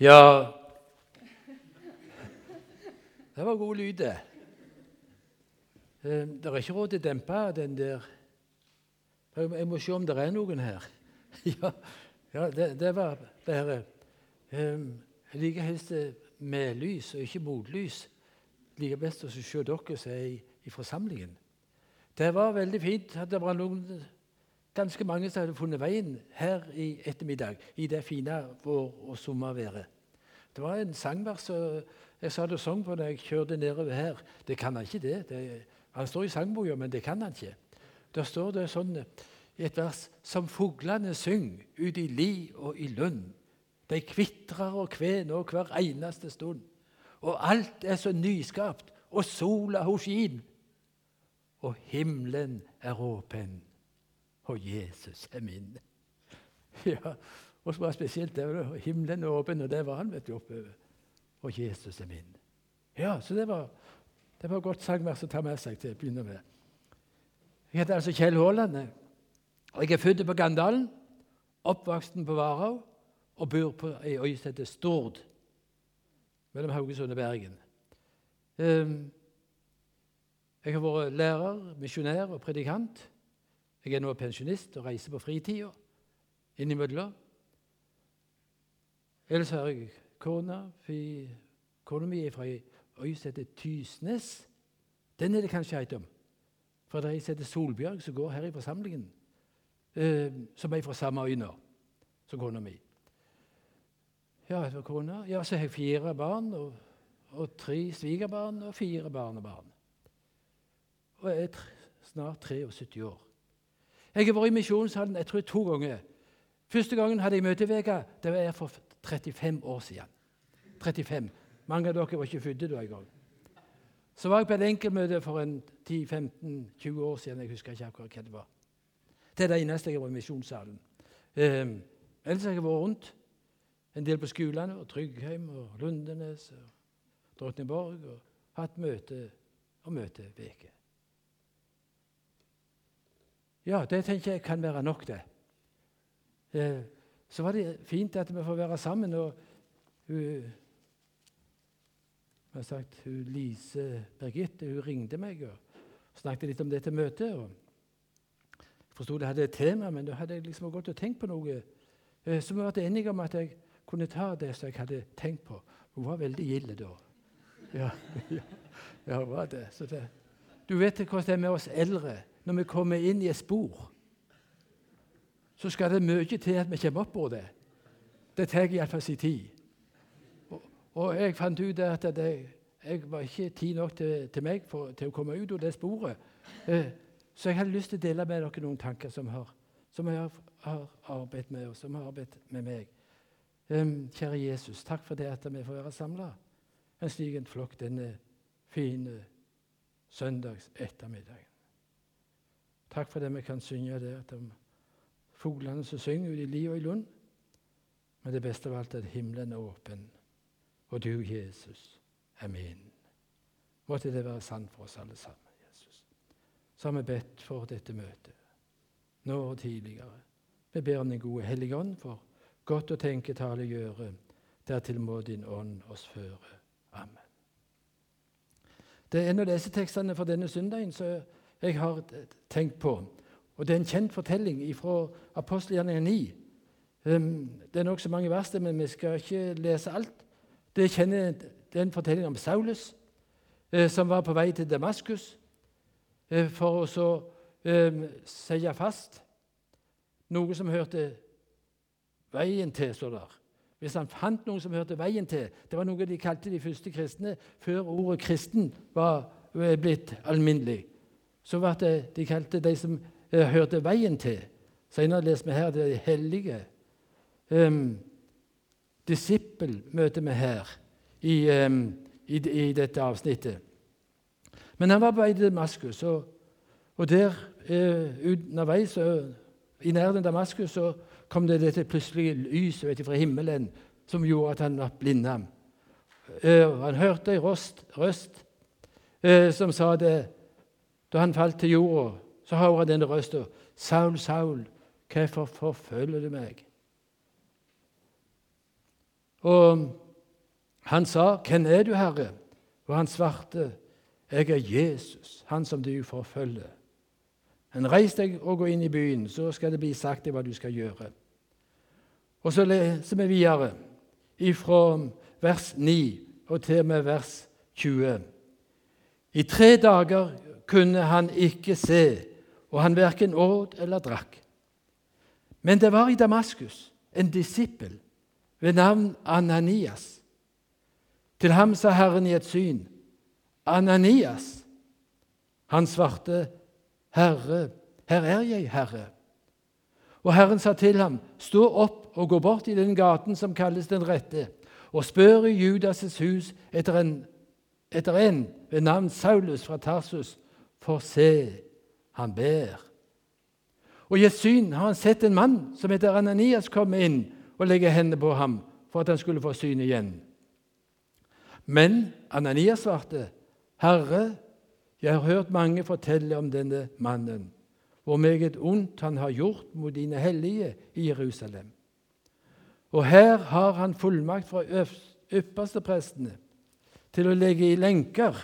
Ja Det var god lyd, det. Eh, Det er ikke råd til å dempe den der Jeg må se om det er noen her. Ja, det, det var bare eh, Jeg liker helst eh, med lys og ikke motlys. Jeg liker best å se dere som er i, i forsamlingen. Det var veldig fint at det var noen, ganske mange som hadde funnet veien her i ettermiddag i det fine vår- og sommerværet. Det var en sangvers jeg sa det sang på da jeg kjørte nedover her. Det kan han ikke, det. det han står i sangboka, men det kan han ikke. Der står det sånn i et vers Som fuglene syng ut i li og i lund. De kvitrer og kvener hver eneste stund. Og alt er så nyskapt, og sola hun skin. Og himmelen er åpen, og Jesus er min. Ja, og så var det spesielt det var himmelen åpen, og det var han vet du, oppover. Og Jesus er min. Ja, så det var, det var godt sangvers å ta med seg til å begynne med. Jeg heter altså Kjell Haaland. Jeg er født på Gandalen, oppvoksen på Varhaug og bor på ei øy som heter Stord, mellom Haugesund og Bergen. Um, jeg har vært lærer, misjonær og predikant. Jeg er nå pensjonist og reiser på fritida innimellom. Ellers har jeg kona Kona mi er fra ei øy som heter Tysnes. Den er det kanskje heit om. For det er ei som heter Solbjørg, som går her i forsamlingen. Eh, som er fra samme øy nå som kona mi. Ja, var kona. Ja, så har jeg fire barn, og, og tre svigerbarn og fire barnebarn. Og jeg er snart 73 år. Jeg har vært i misjonssalen jeg tror to ganger. Første gangen hadde jeg møteveke. Det var jeg for 35 år siden. 35. Mange av dere var ikke født da engang. Så var jeg på et enkeltmøte for en 10-15-20 år siden. Jeg husker ikke akkurat hva det var. Det er det eneste jeg har vært i misjonssalen. Um, ellers har jeg vært rundt en del på skolene, og Tryggheim og Lundenes og Drottningborg, og hatt møte og møteveke. Ja, det tenker jeg kan være nok, det. Eh, så var det fint at vi får være sammen. og hun, har sagt, hun Lise Birgitte hun ringte meg og snakket litt om dette møtet. og Jeg forsto det hadde et tema, men da hadde jeg liksom gått og tenkt på noe. Eh, så vi ble enige om at jeg kunne ta det som jeg hadde tenkt på. Hun var veldig gild da. Ja, ja, ja, hun var det. det. Du vet hvordan det er med oss eldre. Når vi kommer inn i et spor, så skal det mye til at vi kommer opp på det. Det tar iallfall sin tid. Og, og, jeg fant ut at det, jeg var ikke tid nok til, til meg for, til å komme ut av det sporet. Eh, så jeg hadde lyst til å dele med dere noen tanker som, har, som jeg har, har arbeidet med, og som har arbeidet med meg. Um, kjære Jesus, takk for det at vi får være samla en slik flokk denne fine søndags ettermiddagen. Takk for det vi kan synge det at de fuglene som synger ute i li og i lund. Men det beste av alt er at himmelen er åpen, og du, Jesus, er min. Måtte det være sant for oss alle sammen, Jesus. Så har vi bedt for dette møtet, nå og tidligere. Vi ber om Den gode Hellige Ånd for godt å tenke, tale, gjøre. Dertil må Din ånd oss føre. Amen. Det er en av disse tekstene for denne søndagen som jeg har tenkt på. Og Det er en kjent fortelling fra apostelgjerningen 9. Um, det er nokså mange vers, men vi skal ikke lese alt. Det, kjenner, det er en fortelling om Saulus, eh, som var på vei til Damaskus eh, for å så eh, seie fast noe som hørte veien til, står der. Hvis han fant noen som hørte veien til Det var noe de kalte de første kristne før ordet 'kristen' var blitt alminnelig. Så var det de kalte de som eh, hørte veien til. Senere leser vi her det de hellige. Um, disippel møter vi her i, um, i, i, dette avsnittet. Men han var på vei til Damaskus, og, og der uh, underveis i nærheten av Damaskus så kom det dette plutselige lyset fra himmelen som gjorde at han ble blinda. Uh, han hørte en røst, uh, som sa det da han falt til jorda. Så hører han denne røsta. 'Saul, Saul, hvorfor forfølger du meg?' Og han sa, 'Hvem er du, Herre?' Og han svarte, 'Jeg er Jesus, han som du forfølger.' Men reis deg og gå inn i byen, så skal det bli sagt deg hva du skal gjøre. Og så leser vi videre fra vers 9 og til og med vers 20. I tre dager kunne han ikke se, og han verken åt eller drakk. Men det var i Damaskus en disippel ved navn Ananias. Til ham sa Herren i et syn, 'Ananias.' Han svarte, 'Herre, her er jeg, Herre.' Og Herren sa til ham, 'Stå opp og gå bort i den gaten som kalles Den rette, og spør i Judas' hus etter en, etter en ved navn Saulus fra Tarsus, for se, han ber.' Og I et syn har han sett en mann som heter Ananias, komme inn og legge hendene på ham for at han skulle få syn igjen. Men Ananias svarte, 'Herre, jeg har hørt mange fortelle om denne mannen.' hvor meget ondt han har gjort mot dine hellige i Jerusalem. Og her har han fullmakt fra ypperste prestene til å legge i lenker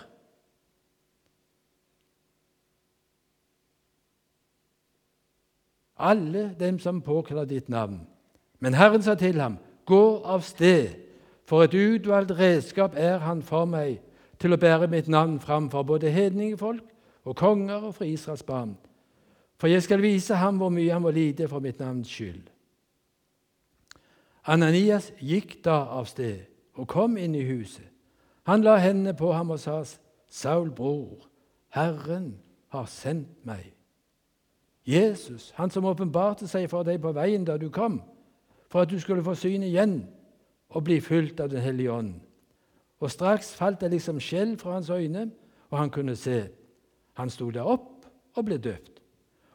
alle dem som påkaller ditt navn. Men Herren sa til ham, Gå av sted, for et utvalgt redskap er han for meg til å bære mitt navn fram for både hedningefolk og konger og for Israels barn. For jeg skal vise ham hvor mye han må lide for mitt navns skyld. Ananias gikk da av sted og kom inn i huset. Han la hendene på ham og sa, Saul, bror, Herren har sendt meg. Jesus, han som åpenbarte seg for deg på veien da du kom, for at du skulle få syn igjen og bli fylt av Den hellige ånd. Og straks falt det liksom skjell fra hans øyne, og han kunne se. Han sto der opp og ble døpt.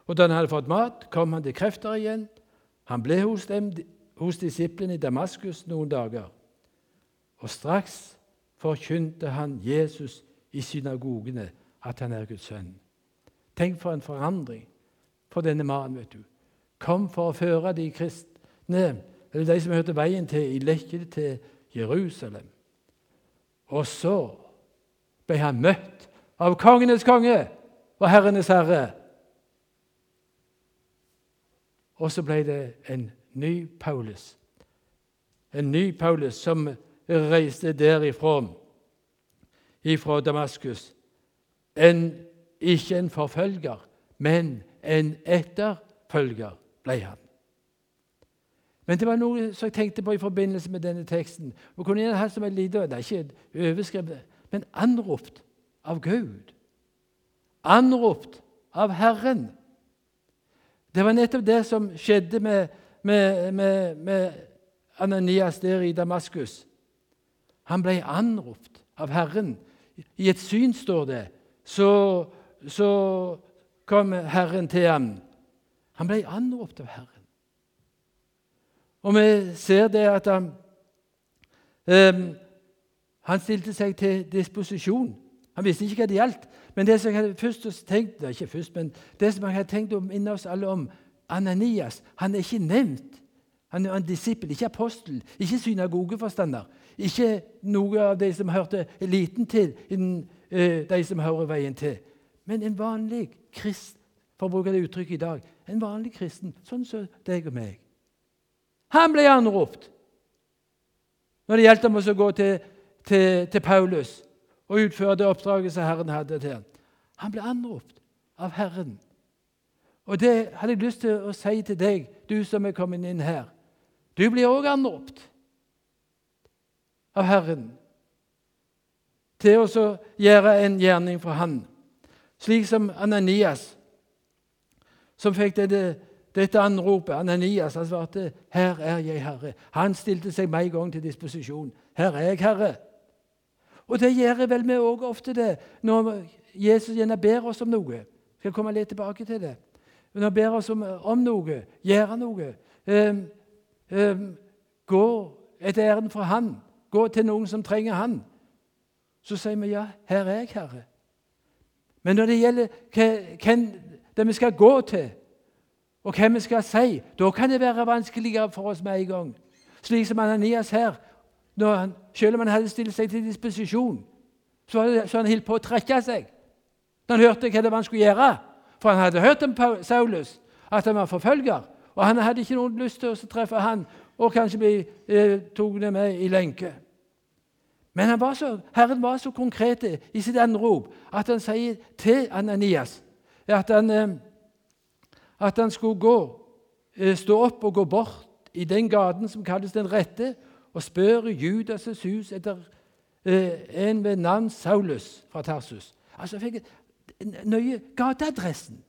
Og da han hadde fått mat, kom han til krefter igjen. Han ble hos, dem, hos disiplene i Damaskus noen dager. Og straks forkynte han Jesus i synagogene at han er Guds sønn. Tenk for en forandring for denne mannen. vet du. Kom for å føre de kristne, eller de som hørte veien til, i lekke til Jerusalem. Og så ble han møtt av kongenes konge og herrenes herre. Og så ble det en ny Paulus. En ny Paulus som reiste derifra, ifra Damaskus. En, ikke en forfølger, men en etterfølger ble han. Men det var noe som jeg tenkte på i forbindelse med denne teksten. Og kunne gjerne hatt som en liten, Det er ikke overskrevet, men anropt av Gud. Anropt av Herren. Det var nettopp det som skjedde med, med, med, med Ananias der i Damaskus. Han ble anropt av Herren. I et syn, står det, så, så kom Herren til ham. Han ble anropt av Herren. Og vi ser det at han, um, han stilte seg til disposisjon. Han visste ikke hva det gjaldt, men det som jeg hadde først tenkt, ikke først, men det som jeg hadde tenkt å minne oss alle om Ananias han er ikke nevnt. Han er en disippel, ikke apostel, ikke synagogeforstander. Ikke noe av de som hørte eliten til, eh, de som hører veien til. Men en vanlig kristen, for å bruke det uttrykket i dag. En vanlig kristen, sånn som deg og meg. Han ble anropt når det gjaldt om å gå til, til, til Paulus og utføre det oppdraget som Herren hadde til ham. Han ble anropt av Herren. Og det hadde jeg lyst til å si til deg, du som er kommet inn her. Du blir òg anropt av Herren til å gjøre en gjerning for Han. Slik som Ananias, som fikk dette, dette anropet. Ananias han svarte, 'Her er jeg, Herre'. Han stilte seg med en gang til disposisjon. 'Her er jeg, Herre'. Og det gjør vel vi òg ofte det, når Jesus gjerne ber oss om noe. Jeg skal komme litt tilbake til det. Når han ber oss om, om noe, gjøre noe, um, um, gå et ærend for Han, gå til noen som trenger Han, så sier vi ja, her er jeg, Herre. Men når det gjelder hvem det vi skal gå til, og hvem vi skal si, da kan det være vanskeligere for oss med en gang. Slik som Ananias her han, selv om han hadde stilt seg til disposisjon, så så han holdt på å trekke seg. Han hørte hva det var han skulle gjøre. For han hadde hørt om Saulus, at han var forfølger. Og han hadde ikke noen lyst til å treffe han og kanskje bli eh, tatt med i lenke. Men var så, Herren var så konkret i sitt anrop at han sier til Ananias at han, eh, at han skulle gå, eh, stå opp og gå bort i den gaten som kalles Den rette, og spørre Judas' hus etter eh, en ved navn Saulus fra Tarsus. Altså fikk jeg nøye gateadressen.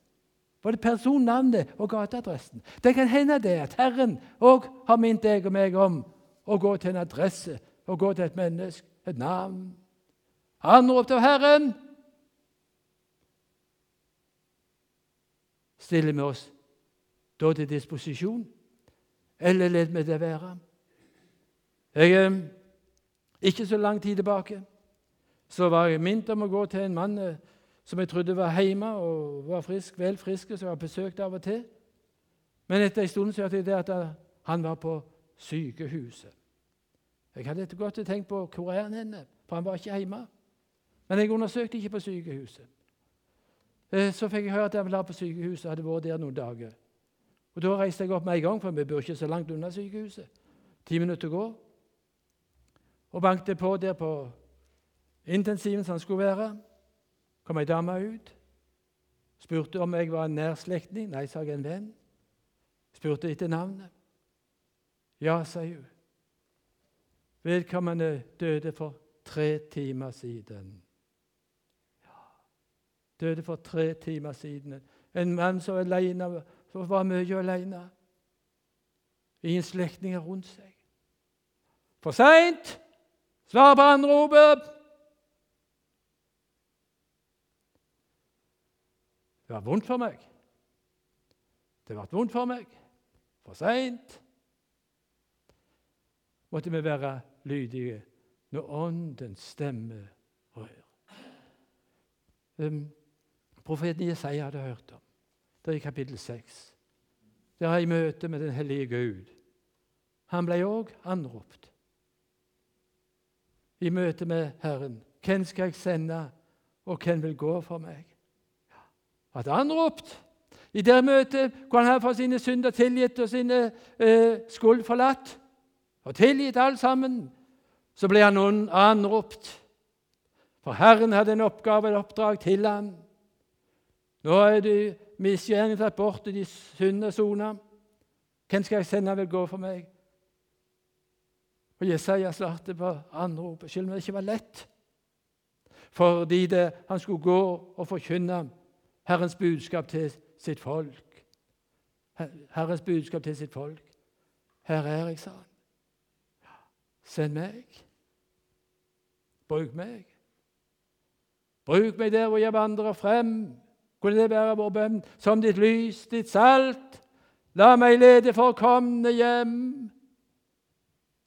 Både personnavnet og gateadressen. Det kan hende det at Herren òg har minnet deg og meg om å gå til en adresse, og gå til et menneske, et navn. Anropt til Herren. Stiller vi oss da til disposisjon, eller lar vi det være? Jeg, eh, ikke så lang tid tilbake så var jeg minnet om å gå til en mann eh, som jeg trodde var hjemme og var frisk, vel frisk, som jeg har besøkt av og til. Men etter en stund så hørte jeg det at han var på sykehuset. Jeg hadde etter godt tenkt på hvor er han henne, for han var ikke hjemme. Men jeg undersøkte ikke på sykehuset. Eh, så fikk jeg høre at han var på sykehuset og hadde vært der noen dager. Og Da reiste jeg opp med en gang, for vi bor ikke så langt unna sykehuset. Ti minutter går. Og banket på der på intensiven som han skulle være kom ei dame ut. Spurte om jeg var en nær slektning. Nei, sa jeg, en venn. Spurte etter navnet. Ja, sa hun. Vedkommende døde for tre timer siden. Ja, døde for tre timer siden. En mann som, alene, som var mye alene. Ingen slektninger rundt seg. For seint! Svar på anropet! Det var vondt for meg. Det ble vondt for meg. For seint. Måtte vi være lydige når Åndens stemme rør. Um, profeten Jesaja hadde hørt om. Det er i kapittel 6. Det er i møte med den hellige Gud. Han ble òg anropt. I møte med Herren. Hvem skal jeg sende, og hvem vil gå for meg? hadde anropt. I det møtet hvor han her fått sine synder tilgitt og sine eh, skuld forlatt, og tilgitt alt sammen, så ble han anropt. For Herren hadde en oppgave, et oppdrag til ham. Nå er du misgjerningen tatt bort, i de sunne soner. Hvem skal jeg sende vil gå for meg? Og Jesaja svarte på anropet, selv om det ikke var lett. Fordi det, han skulle gå og forkynne Herrens budskap til sitt folk. Herrens budskap til sitt folk. Her er jeg, sa han. Send meg. Bruk meg. Bruk meg der hvor jeg vandrer frem. Kunne det være vår bønn? Som ditt lys, ditt salt. La meg lede forkomne hjem.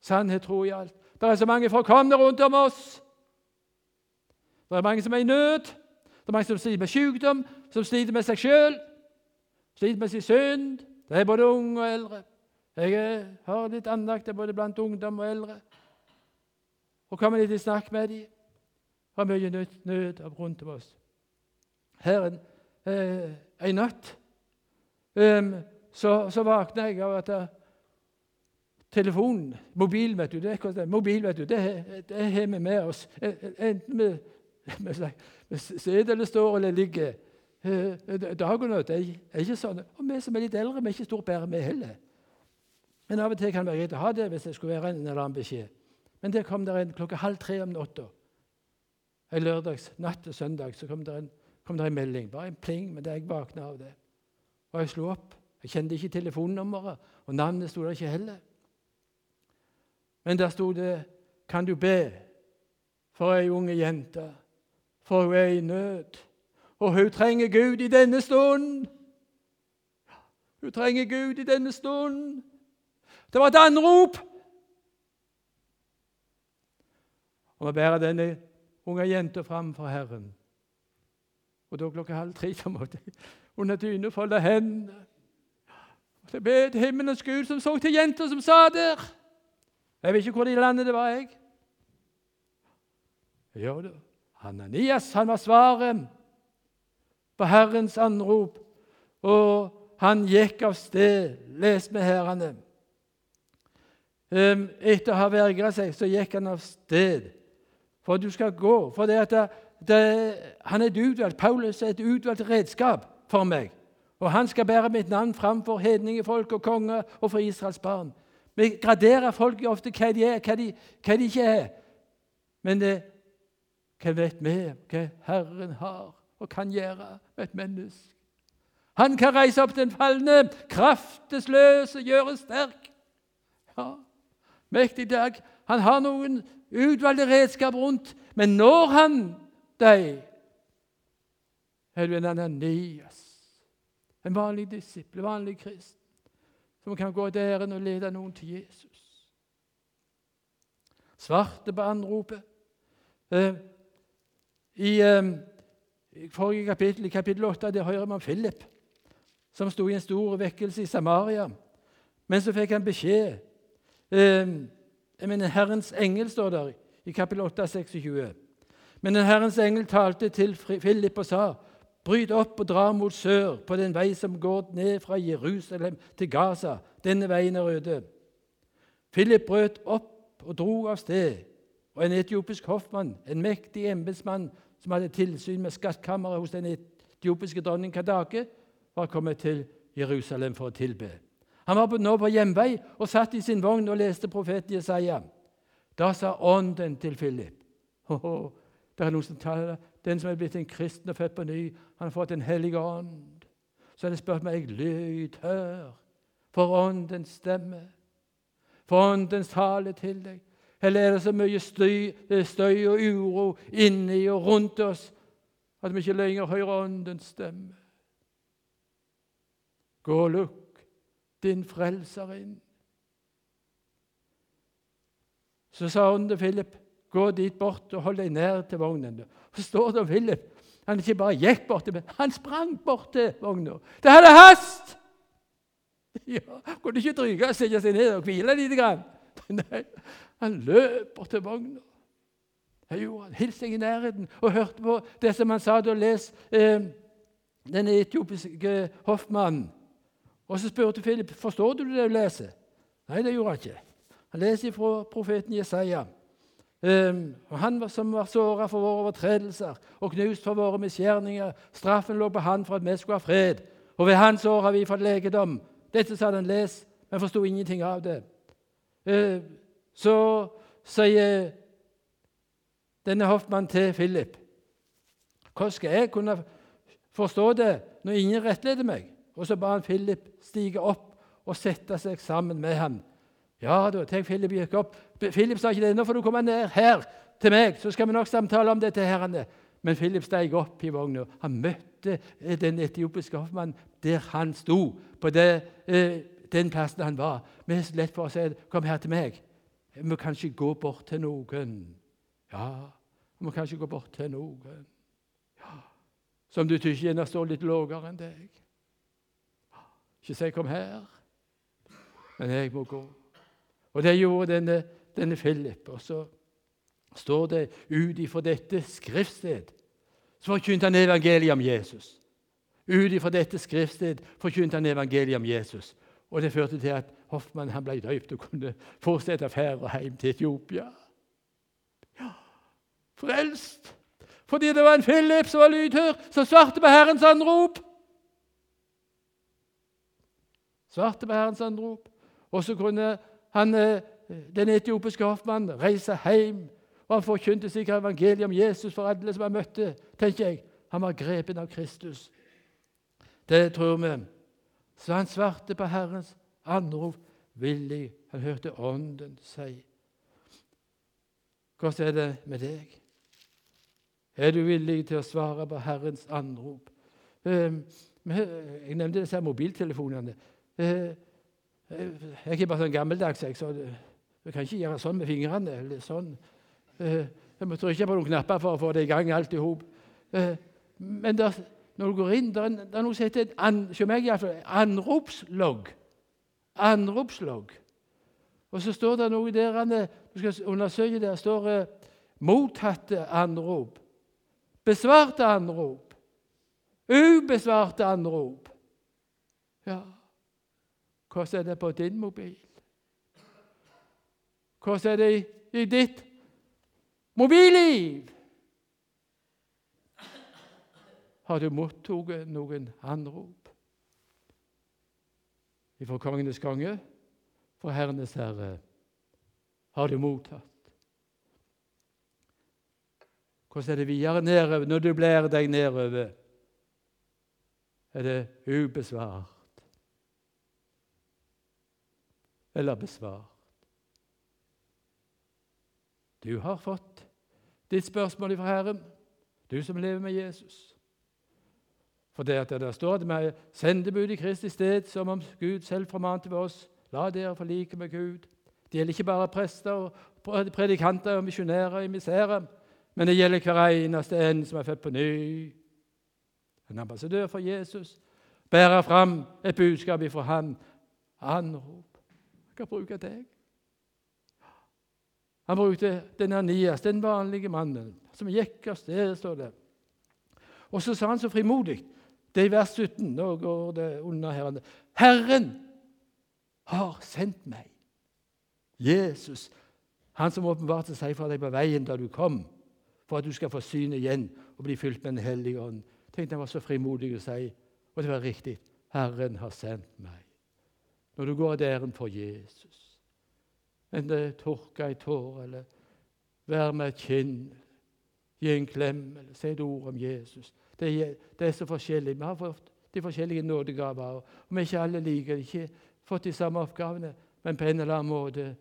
Sannhet, tro i alt. Det er så mange forkomne rundt om oss. Det er mange som er i nød. Det er mange som sliter med sykdom, som sliter med seg sjøl, sliter med sin synd. Det er både unge og eldre. Jeg har litt andakt både blant ungdom og eldre. Og kommer litt i snakk med dem. Har mye nød, nød rundt om oss. Her eh, en natt um, så, så våkna jeg av at uh, telefonen, Mobil, vet du, det, det, mobil, vet du, det, har vi med oss. Enten vi vi sitter eller står eller ligger. Dag og natt er ikke sånn. Og vi som er litt eldre, vi er ikke stort bedre, vi heller. Men av og til kan det være greit å ha det hvis det skulle være en eller annen beskjed. Men der kom det en klokka halv tre om natta. En lørdags natt til søndag så kom det, en, kom det en melding. Bare en pling, men det jeg våkna av det. Og jeg slo opp. Jeg kjente ikke telefonnummeret, og navnet sto der ikke heller. Men der sto det 'Kan du be for ei unge jente?' for hun er i nød. Og hun trenger Gud i denne stunden. Hun trenger Gud i denne stunden. Det var et anrop. Og vi bærer denne unge jenta fram for Herren. Og da klokka halv tre så måtte jeg under dyna folde hendene. Og jeg be til himmelens Gud som så til jenta som sa der. Jeg vet ikke hvor i landet det var, jeg. Jo da. Hananias han var svaret på Herrens anrop, og han gikk av sted. Les med herrene. Ehm, etter å ha vergra seg, så gikk han av sted. For du skal gå. For det at det, det, han er et utvalgt, Paulus er et utvalgt redskap for meg. Og han skal bære mitt navn framfor hedningefolk og konger og for Israels barn. Vi graderer folk ofte hva de er, hva de, hva de ikke er. Men det, hva vet vi hva Herren har og kan gjøre med et menneske? Han kan reise opp den falne, kraftesløse, gjøre sterk. Ja, Mektig dag. Han har noen utvalgte redskap rundt, men når han deg, er du en Ananias, en vanlig disippel, vanlig kristen, som kan gå et æren og lede noen til Jesus. Svarte på anropet. Eh, I eh, forrige kapittel, i kapittel 8, der hører man Philip, som sto i en stor vekkelse i Samaria. Men så fikk han beskjed eh, jeg mener, Herrens engel står der i kapittel 8, 26. Men den Herrens engel talte til Philip og sa:" Bryt opp og dra mot sør, på den vei som går ned fra Jerusalem til Gaza. Denne veien er øde. Philip brøt opp og dro av sted. Og en etiopisk hoffmann, en mektig embetsmann som hadde tilsyn med skattkammeret hos den etiopiske dronning Kadake, var kommet til Jerusalem for å tilbe. Han var nå på hjemvei og satt i sin vogn og leste profeten Jesaja. Da sa ånden til Philip oh, Det er noen som taler Den som er blitt en kristen og født på ny, han har fått en hellig ånd. Så er det spurt meg lydhør for åndens stemme, for åndens tale til deg. Eller er det så mye støy, støy og uro inni og rundt oss at vi ikke lenger hører åndens stemme? Gå og lukk din frelser inn. Så sa ånden til Philip, gå dit bort og hold deg nær til vognen. Så står det om Philip. Han ikke bare gikk bort, men han sprang bort til vogna. Det hadde hast! Ja, Kunne ikke dryge og sette seg ned og hvile litt? Nei, han bort til vogna. Det gjorde han. Hilste i nærheten og hørte på det som han sa da les eh, den etiopiske hoffmannen. Og så spurte Philip forstår du det du leser. Nei, det gjorde han ikke. Han leser fra profeten Jesaja. Um, og han som var såra for våre overtredelser og knust for våre misgjerninger. Straffen lå på han for at vi skulle ha fred. Og ved hans år har vi fått legedom. Dette sa den les, men forsto ingenting av det. Uh, så sier denne hoffmannen til Philip Hvordan skal jeg kunne forstå det når ingen rettleder meg? Og så ba han Philip stige opp og sette seg sammen med ham. Ja da, tenk Philip gikk opp. Philip sa ikke det. 'Nå får du komme ned her til meg, så skal vi nok samtale om dette.' herrene. Men Philip steg opp i vogna. Han møtte eh, den etiopiske hoffmannen der han sto, på det, eh, den plassen han var. Vi er så lett for å si 'Kom her til meg'. Vi må kanskje gå bort til noen. Ja, vi må kanskje gå bort til noen. Ja, Som du tykker gjerne står litt lavere enn deg. Ikke si 'kom her', men jeg må gå. Og det gjorde denne, denne Philip. Og så står det ut ifra dette skriftsted så forkynte han evangeliet om Jesus. Ut ifra dette skriftsted forkynte han evangeliet om Jesus. Og det førte til at Hoffmann han ble døypt og kunne fortsette ferden hjem til Etiopia. Ja, Frelst! Fordi det var en Philip som var lydhør, som svarte på Herrens anrop. Svarte på Herrens anrop. Og så kunne han, eh, den etiopiske hoffmannen reise hjem. Og han forkynte sikkert evangeliet om Jesus for alle som han møtte. tenker jeg. Han var grepen av Kristus. Det tror vi. Så han svarte på Herrens anrop villig. Han hørte Ånden si. Hvordan er det med deg? Er du villig til å svare på Herrens anrop? Ehm, jeg nevnte disse mobiltelefonene. Eh, jeg er ikke bare sånn gammeldags, jeg, så jeg kan ikke gjøre sånn med fingrene. eller sånn. Eh, jeg må trykke på noen knapper for å få det i gang alt i hop. Eh, men der, når du går inn, det er, noe som heter an, anropslogg. Anropslogg. Og så står det noe der Du skal undersøke der står det mottatte anrop. Besvarte anrop. Ubesvarte anrop. Ja, hvordan er det på din mobil? Hvordan er det i, i ditt mobilliv? Har du mottatt noen anrop? Fra kongenes konge, fra Herrenes Herre, har du mottatt. Hvordan er det videre nedover når du blir deg nedover? Er det ubesvart eller besvart? Du har fått ditt spørsmål fra Herren, du som lever med Jesus. For det at det står det er sendebud i Kristi sted, som om Gud selv formante ved oss. La dere forlike med Gud. Det gjelder ikke bare prester, og predikanter og misjonærer i misere, men det gjelder hver eneste en som er født på ny. En ambassadør for Jesus bærer fram et budskap ifra Han. Anrop. Kan bruke deg. Han brukte den Anias, den vanlige mannen, som gikk av sted, står det. Og så sa han så frimodig det er i vers 17. Nå går det under her. Herren har sendt meg. Jesus, han som åpenbarte seg for deg på veien da du kom, for at du skal få syn igjen og bli fylt med Den hellige ånd. Tenkte Han var så frimodig å si, og det var riktig. Herren har sendt meg. Når du går ærend for Jesus, enten det er tørke ei tåre eller være med et kinn, gi en klem eller si et ord om Jesus det er, det er så forskjellig. Vi har fått de forskjellige nådegaver. og Vi ikke alle like, ikke fått de samme oppgavene, men på en eller annen måte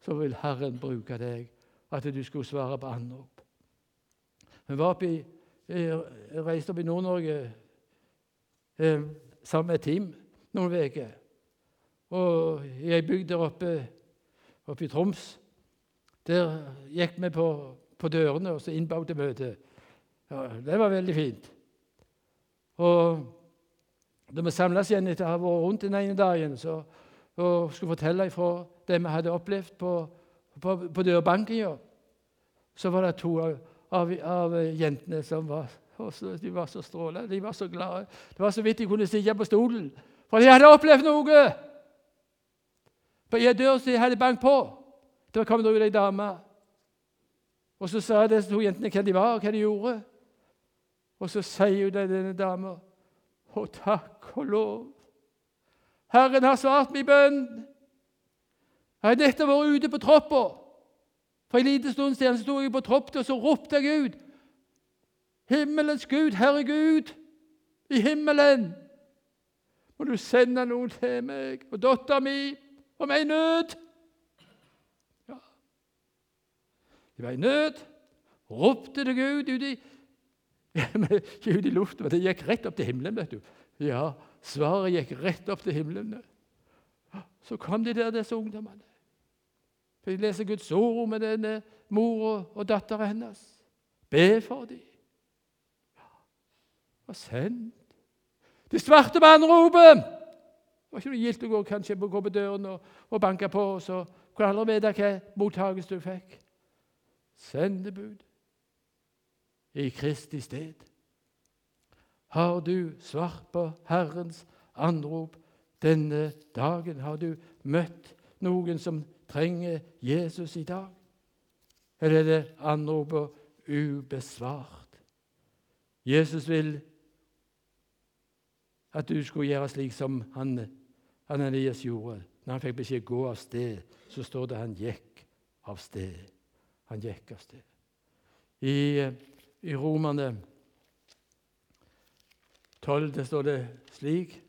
så vil Herren bruke deg, at du skulle svare på anrop. Vi var oppe i, reiste opp i Nord-Norge eh, sammen med et team noen uker. Og i ei bygd der oppe, oppe i Troms der gikk vi på, på dørene og så innbød til. Ja, det var veldig fint. Og Da vi samles igjen etter å ha vært rundt den ene dagen så, og skulle fortelle ifra det vi hadde opplevd på, på, på dørbankinga, så var det to av, av, av jentene som var, de var så strålende, De var så glade. Det var så vidt de kunne stikke på stolen. For de hadde opplevd noe! Ei dør de hadde banket på, der kom det ut ei dame. Og så sa disse to jentene hvem de var, og hva de gjorde. Og så sier hun denne dama Å, takk og lov. Herren har svart min bønn. Jeg har nettopp vært ute på troppa. For en liten stund siden sto jeg på troppen og så ropte jeg ut. Himmelens Gud, Herre Gud, i himmelen, må du sende noen til meg og dattera mi om ei nød. Ja. De var i nød. Ropte til Gud ute i ut i lufta, men det gikk rett opp til himmelen. vet du. Ja, svaret gikk rett opp til himmelen. Så kom de der, disse ungdommene. For de leser Guds ord med denne mora og dattera hennes. Be for dem. Ja, og send. De svarte mannropet! Det var ikke noe gildt å gå, kanskje, gå på døren og, og banke på, og så kunne aldri vite hva mottakelse du fikk. Sendebud i Kristi sted. Har du svart på Herrens anrop denne dagen? Har du møtt noen som trenger Jesus i dag? Eller er det anropet ubesvart? Jesus vil at du skulle gjøre slik som han, Ananias gjorde. Når han fikk beskjed gå av sted, så står det han gikk av sted. Han gikk av sted. I i Romerne 12 det står det slik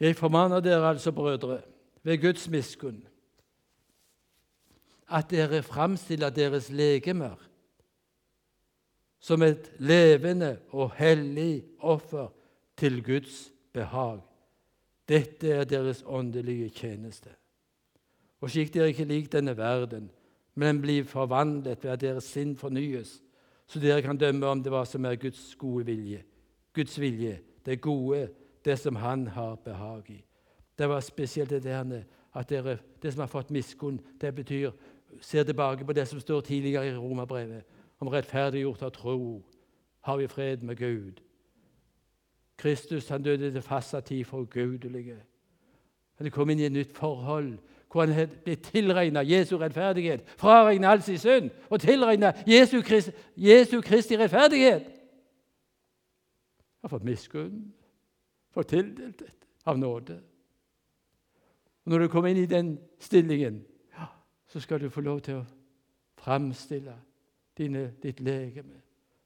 Jeg formaner dere altså, brødre, ved Guds miskunn, at dere framstiller deres legemer som et levende og hellig offer til Guds behag. Dette er deres åndelige tjeneste. Og slik dere ikke lik denne verden, men blir forvandlet ved at deres sinn fornyes, så dere kan dømme om det hva som er Guds gode vilje, Guds vilje, det gode, det som Han har behag i. Det var spesielt det der at dere, det som har fått miskunn, det betyr ser tilbake på det som står tidligere i Romerbrevet om rettferdiggjort av tro. Har vi fred med Gud? Kristus han døde til fastsatt tid for ugudelige. Han kom inn i et nytt forhold hvor han ble tilregna Jesu rettferdighet, fraregna all sin synd og tilregna Jesu, Krist, Jesu Kristi rettferdighet. Han har fått miskunn, fått tildelt dette av nåde. Og Når du kommer inn i den stillingen, så skal du få lov til å framstille dine, ditt legeme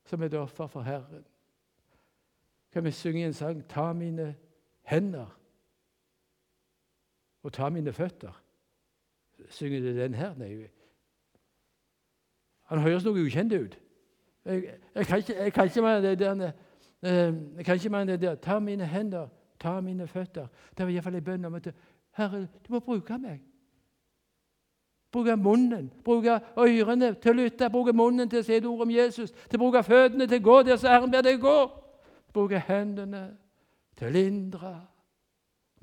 som et offer for Herren. Kan vi synge en sang 'Ta mine hender' og 'ta mine føtter'? Synger du den her? Nei. Han høres noe ukjent ut. Jeg, jeg, kan ikke, jeg det der eh, Jeg kan ikke mer det der 'Ta mine hender, ta mine føtter'. Det var iallfall en bønn om at Herre, du må bruke meg. Bruke munnen, bruke ørene til å lytte, bruke munnen til å si et ord om Jesus, til å bruke føttene til å gå der så Herren ber deg gå. Bruke hendene til å lindre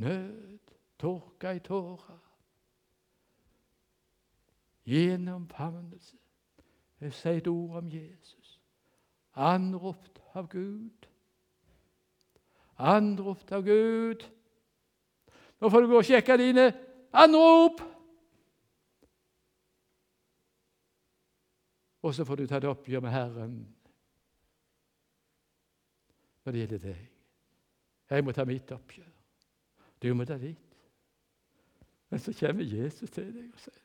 nød, tørke i tårer. Gjennom Jeg sier et ord om Jesus. Anropt av Gud. Anropt av Gud. Nå får du gå og sjekke dine anrop. Og så får du ta et oppgjør med Herren når det gjelder deg. Jeg må ta mitt oppgjør. Du må ta ditt. Men så kommer Jesus til deg og sier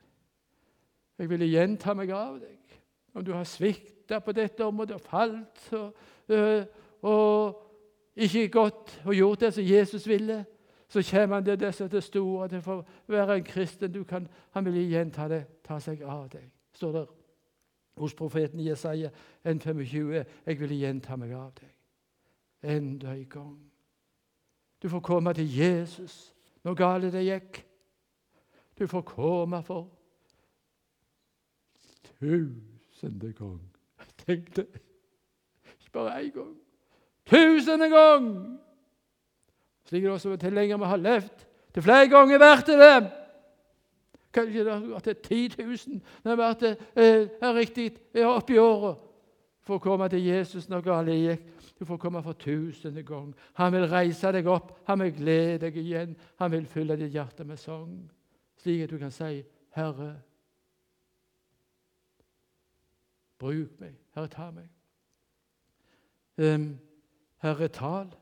Jeg vil igjen ta meg av deg. Om du har svikta på dette området og falt og, øh, og ikke gått og gjort det som Jesus ville, så kommer han til disse til store Det får være en kristen. Kan, han vil igjen ta, det, ta seg av deg. står der hos profeten Jesaja 1,25. Jeg vil igjen ta meg av deg. Enda en gang. Du får komme til Jesus når galt det gikk. Du får komme for tusende gang. Tenk det. Ikke bare én gang. Tusende gang! Slik er det også til lenger vi har levd. Til flere ganger vært det det. Kanskje det har vært 10 000 det har vært eh, riktig opp i året for å komme til Jesus når galt gikk. Du får komme for tusende gang. Han vil reise deg opp, han vil glede deg igjen. Han vil fylle ditt hjerte med sang, slik at du kan si, 'Herre, bruk meg. Herre, ta meg.' Um, Herre, tal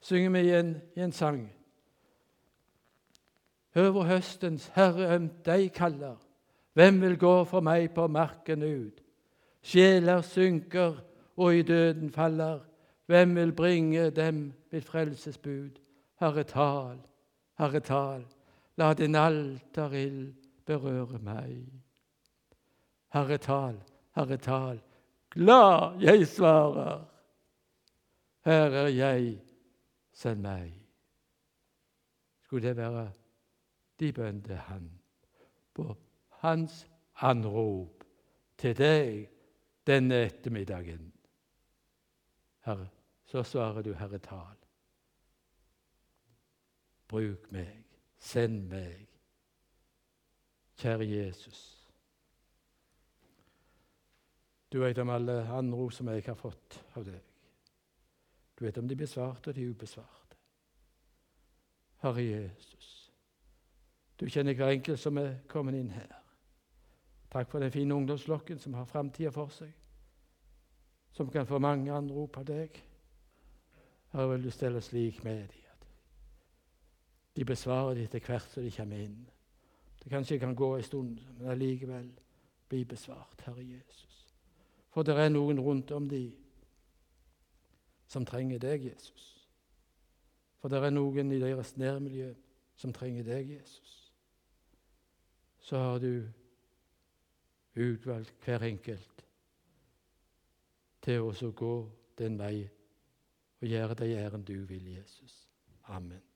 synger vi i en, i en sang. Hør hvor høstens Herre deg kaller. Hvem vil gå for meg på marken ut? Sjeler synker og i døden faller. Hvem vil bringe dem mitt frelsesbud? Herre, tal, Herre, tal. La din alterild berøre meg. Herre, tal, Herre, tal. Glad jeg svarer. Her er jeg send meg. Skulle det være de til han på hans anrop til deg denne ettermiddagen. Herre, så svarer du, Herre, tal. Bruk meg, send meg. Kjære Jesus. Du vet om alle anrop som jeg har fått av deg. Du vet om de besvarte og de ubesvarte. Herre Jesus, du kjenner hver enkelt som er kommet inn her. Takk for den fine ungdomsflokken som har framtida for seg, som kan få mange anrop av deg. Her vil du stelle slik med dem at de besvarer dem etter hvert som de kommer inn. Det kanskje kan gå en stund, men allikevel bli besvart, Herre Jesus. For det er noen rundt om dem som trenger deg, Jesus. For det er noen i deres nærmiljø som trenger deg, Jesus. Så har du utvalgt hver enkelt til å gå den vei og gjøre deg æren du vil, Jesus. Amen.